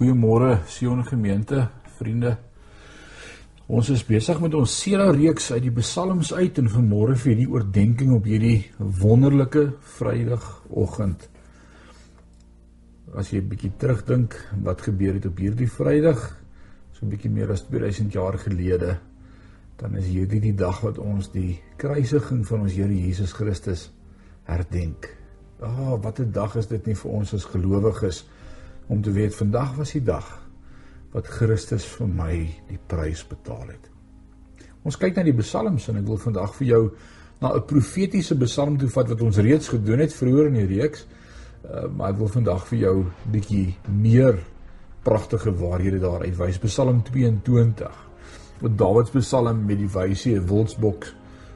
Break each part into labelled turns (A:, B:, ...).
A: Goeiemôre Sion gemeente, vriende. Ons is besig met ons Sela reeks uit die Psalms uit en vanmôre vir hierdie oordeenking op hierdie wonderlike Vrydagoggend. As jy 'n bietjie terugdink wat gebeur het op hierdie Vrydag, so 'n bietjie meer as 2000 jaar gelede, dan is hierdie die dag wat ons die kruisiging van ons Here Jesus Christus herdenk. Ah, oh, wat 'n dag is dit nie vir ons as gelowiges nie om te weet vandag was die dag wat Christus vir my die prys betaal het. Ons kyk na die psalms en ek wil vandag vir jou na 'n profetiese psalm toe vat wat ons reeds gedoen het vroeër in die reeks. Uh, maar ek wil vandag vir jou bietjie meer pragtige waarhede daar uitwys. Psalm 22. Wat Dawid se psalm met die wyse wildsbok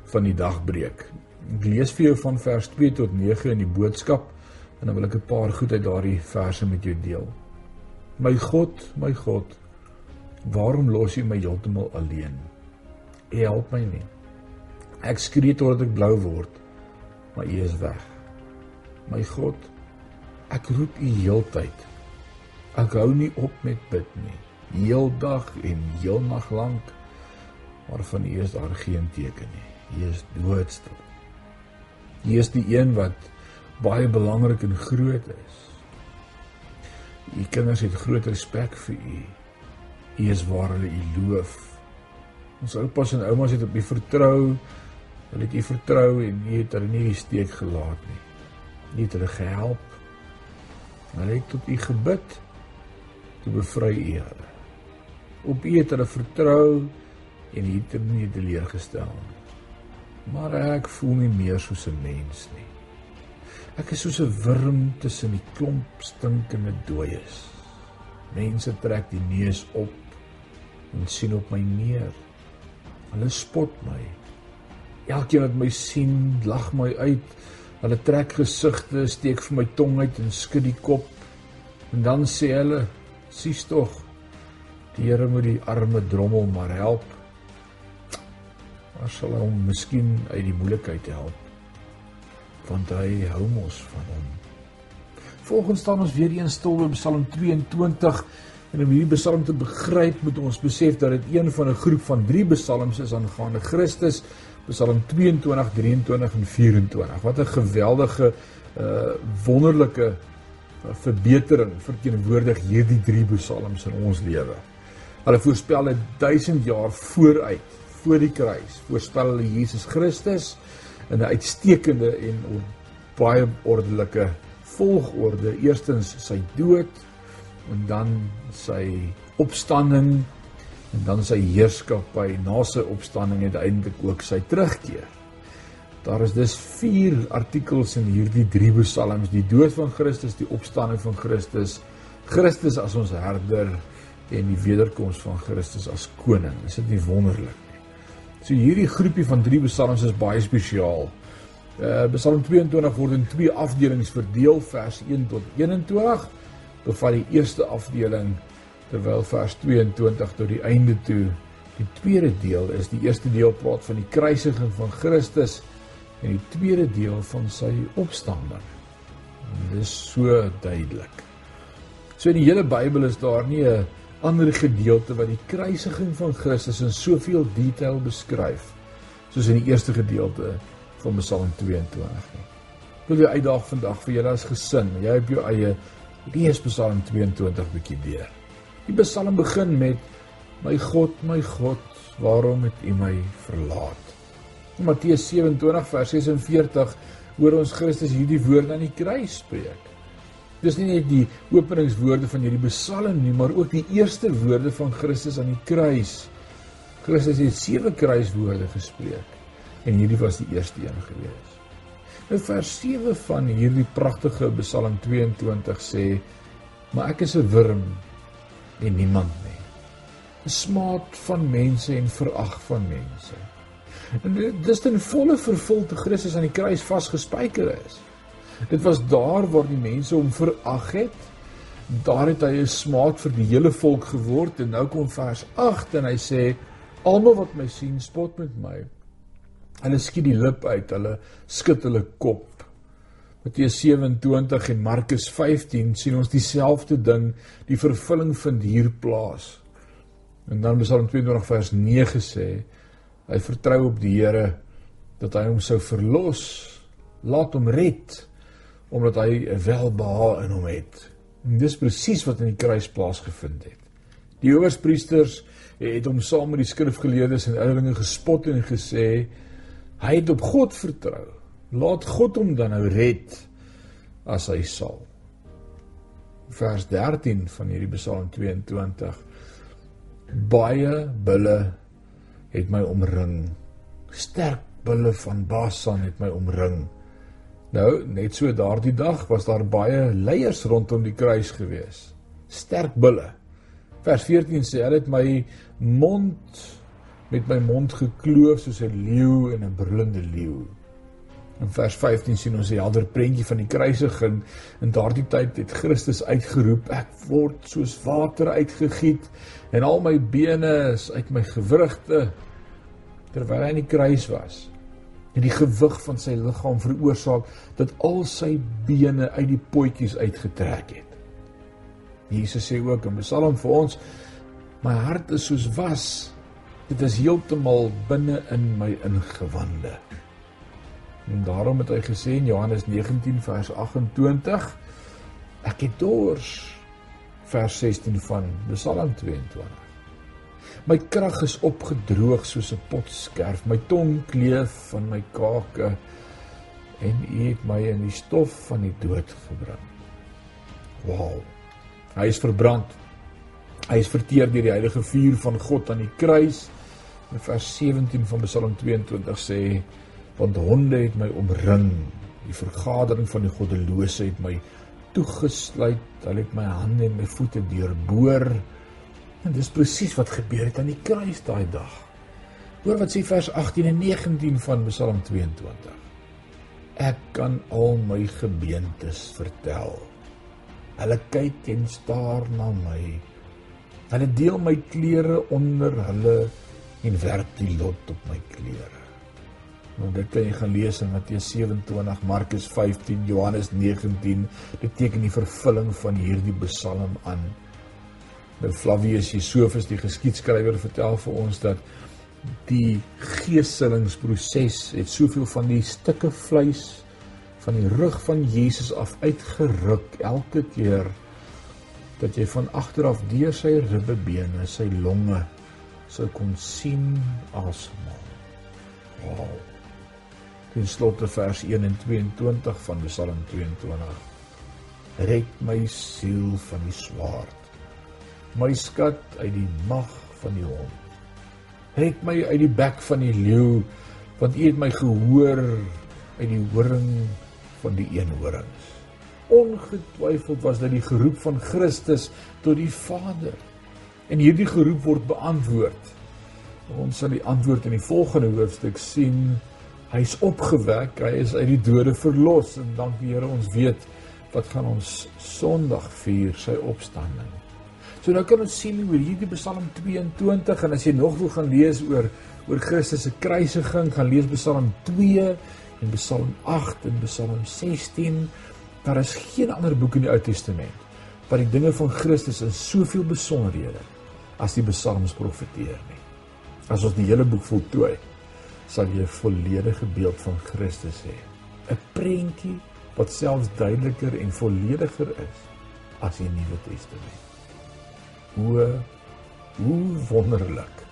A: van die dag breek. Ek lees vir jou van vers 2 tot 9 in die boodskap En dan wil ek 'n paar goed uit daardie verse met jou deel. My God, my God, waarom los U my heeltemal alleen? U help my nie. Ek skree totdat ek blou word, maar U is weg. My God, ek roep U heeltyd. Ek hou nie op met bid nie. Heeldag en heelnag lank, maar van U is daar geen teken nie. U is doodstil. U is die een wat baie belangrik en groot is. U kinders het groot respek vir u. U is waar hulle u loof. Ons oupas en oumas het op u vertrou. Hulle het u vertrou en u het hulle nie die steek gelaat nie. U het hulle gehelp. Hulle het tot u gebid te bevry u hulle. Op u het hulle vertrou en u het hulle nie teleurgestel nie. Maar ek voel nie meer soos 'n mens nie. Ek is soos 'n wurm tussen die klomp stinkende dooies. Mense trek die neus op en sien op my neer. Hulle spot my. Elkeen wat my sien, lag my uit. Hulle trek gesigte, steek vir my tong uit en skud die kop. En dan sê hulle: "Sies tog, die Here moet die arme drommel maar help." Maar sal hom miskien uit die moeilikheid help want hy hou mos van hom. Volgens staan ons weer eens stil by Psalm 22 en om hierdie psalm te begryp moet ons besef dat dit een van 'n groep van 3 psalms is aangaande Christus, Psalm 22, 23 en 24. Wat 'n geweldige uh wonderlike uh, verbetering verteenwoordig hierdie 3 psalms in ons lewe. Hulle voorspel 1000 jaar vooruit, voor die kruis, voorspel hulle Jesus Christus in 'n uitstekende en baie ordelike volgorde. Eerstens sy dood en dan sy opstanding en dan sy heerskappy na sy opstanding en uiteindelik ook sy terugkeer. Daar is dus 4 artikels in hierdie 3 psalms: die dood van Christus, die opstanding van Christus, Christus as ons herder en die wederkoms van Christus as koning. Is dit nie wonderlik? So hierdie groepie van drie psalms is baie spesiaal. Uh Psalm 22 word in twee afdelings verdeel, vers 1 tot 21. Bevat die eerste afdeling terwyl vers 22 tot die einde toe die tweede deel is. Die eerste deel praat van die kruisiging van Christus en die tweede deel van sy opstanding. Dit is so duidelik. So in die hele Bybel is daar nie 'n ander gedeelte wat die kruisiging van Christus in soveel detail beskryf soos in die eerste gedeelte van Psalm 22 nie. Wil jy uitdaag vandag vir julle as gesin, jy op jou eie lees Psalm 22 bietjie deur. Die Psalm begin met my God, my God, waarom het U my verlaat? In Matteus 27 vers 46 hoor ons Christus hierdie woorde aan die kruis spreek. Dis nie net die openingswoorde van hierdie Psalm nie, maar ook die eerste woorde van Christus aan die kruis. Christus het sewe kruiswoorde gespreek en hierdie was die eerste een gewees. In vers 7 van hierdie pragtige Psalm 22 sê: "Maar ek is 'n wurm en niemand nie. 'n Smaad van mense en verag van mense." En dit is ten volle vervul te Christus aan die kruis vasgespijker is. Dit was daar waar die mense hom verag het. Daar het hy 'n smaak vir die hele volk geword en nou kom vers 8 en hy sê almal wat my sien spot met my. Hulle skiet die lip uit, hulle skud hulle kop. Matteus 27 en Markus 15 sien ons dieselfde ding, die vervulling vind hier plaas. En dan Psalm 22 vers 9 sê, hy vertrou op die Here dat hy hom sou verlos, laat hom red omdat hy 'n welbehae in hom het. En dis presies wat in die kruis plaasgevind het. Die hoëpriesters het hom saam met die skrifgeleerdes en ouderlinge gespot en gesê hy het op God vertrou. Laat God hom dan nou red as hy sal. Vers 13 van hierdie Psalm 22. Baie bulle het my omring. Sterk bulle van Basan het my omring. Nou, net so daardie dag was daar baie leiers rondom die kruis gewees. Sterk bulle. Vers 14 sê hulle het my mond met my mond gekloof soos 'n leeu en 'n brullende leeu. In vers 15 sien ons 'n helder prentjie van die kruisiging. In daardie tyd het Christus uitgeroep: "Ek word soos water uitgegiet en al my bene is uit my gewrigte." Terwyl hy aan die kruis was, en die gewig van sy liggaam veroorsaak dat al sy bene uit die potjies uitgetrek het. Jesus sê ook in Psalm vir ons: "My hart is soos was, dit is heeltemal binne in my ingewande." En daarom het hy gesê in Johannes 19 vers 28: "Ek het dors." Vers 16 van Psalm 22. My krag is opgedroog soos 'n potskerf. My tong kleef van my kake en U het my in die stof van die dood gebring. Wow. Hy is verbrand. Hy is verteer deur die heilige vuur van God aan die kruis. In vers 17 van Psalm 22 sê want honde het my omring. Die vergadering van die goddelose het my toegesluit. Hulle het my hande en my voete deurboor. En dis presies wat gebeur het aan die kruis daai dag. Hoor wat sê vers 18 en 19 van Psalm 22. Ek kan al my gebeentes vertel. Hulle kyk en staar na my. Hulle deel my klere onder hulle en werk die lot op my klere. Nou dit kan jy gaan lees in Matteus 27, Markus 15, Johannes 19. Dit teken die vervulling van hierdie Psalm aan. Nou Flavius Josephus die geskiedskrywer vertel vir ons dat die geeselingsproses het soveel van die stukke vleis van die rug van Jesus af uitgeruk elke keer dat jy van agter af deur sy ribbebene, sy longe sou kon sien asemhaal. Wow. Dit slotte vers 1 en 22 van Psalm 22. Red my siel van die swaard my skat uit die mag van die hond. Red my uit die bek van die leeu, want U het my gehoor uit die horing van die eenhorings. Ongetwyfeld was dit die geroep van Christus tot die Vader. En hierdie geroep word beantwoord. Ons sal die antwoord in die volgende hoofstuk sien. Hy's opgewek, hy is uit die dode verlos en dank die Here ons weet wat gaan ons Sondag vier sy opstanding. So nou kan ons sien hoe hierdie Psalm 22 en as jy nog wil gaan lees oor oor Christus se kruisiging, gaan lees Psalm 2 en Psalm 8 en Psalm 16. Daar is geen ander boek in die Ou Testament wat die dinge van Christus in soveel besonderhede as die Psalms profeteer nie. As ons die hele boek voltooi, sal jy 'n volledige beeld van Christus hê. 'n Prentjie wat selfs duideliker en vollediger is as die Nuwe Testament hoe hoe wonderlik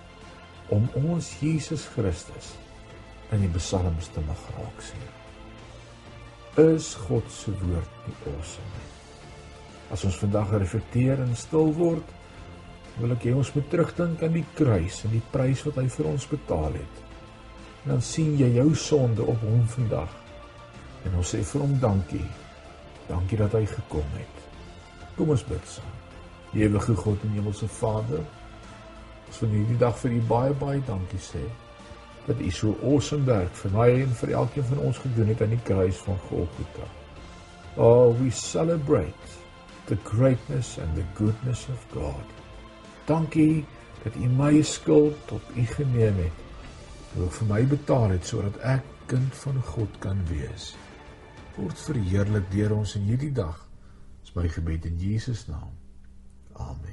A: om ons Jesus Christus in die psalms te mag raak sien. Is God se woord nie awesome? As ons vandag reflekteer en stil word, wil ek hê ons moet terugdink aan die kruis en die prys wat hy vir ons betaal het. En dan sien jy jou sonde op hom vandag. En ons sê vir hom dankie. Dankie dat hy gekom het. Kom ons bid saam. Ewige God en Hemelse Vader, ons wil hierdie dag vir U baie baie dankie sê dat U so awesome werk vir my en vir elkeen van ons gedoen het aan die kruis van Golgotha. Oh, we celebrate the greatness and the goodness of God. Dankie dat U my skuld op U geneem het. Hoe vir my betaal het sodat ek kind van God kan wees. word verheerlik deur ons in hierdie dag. Dis my gebed in Jesus naam. Amen.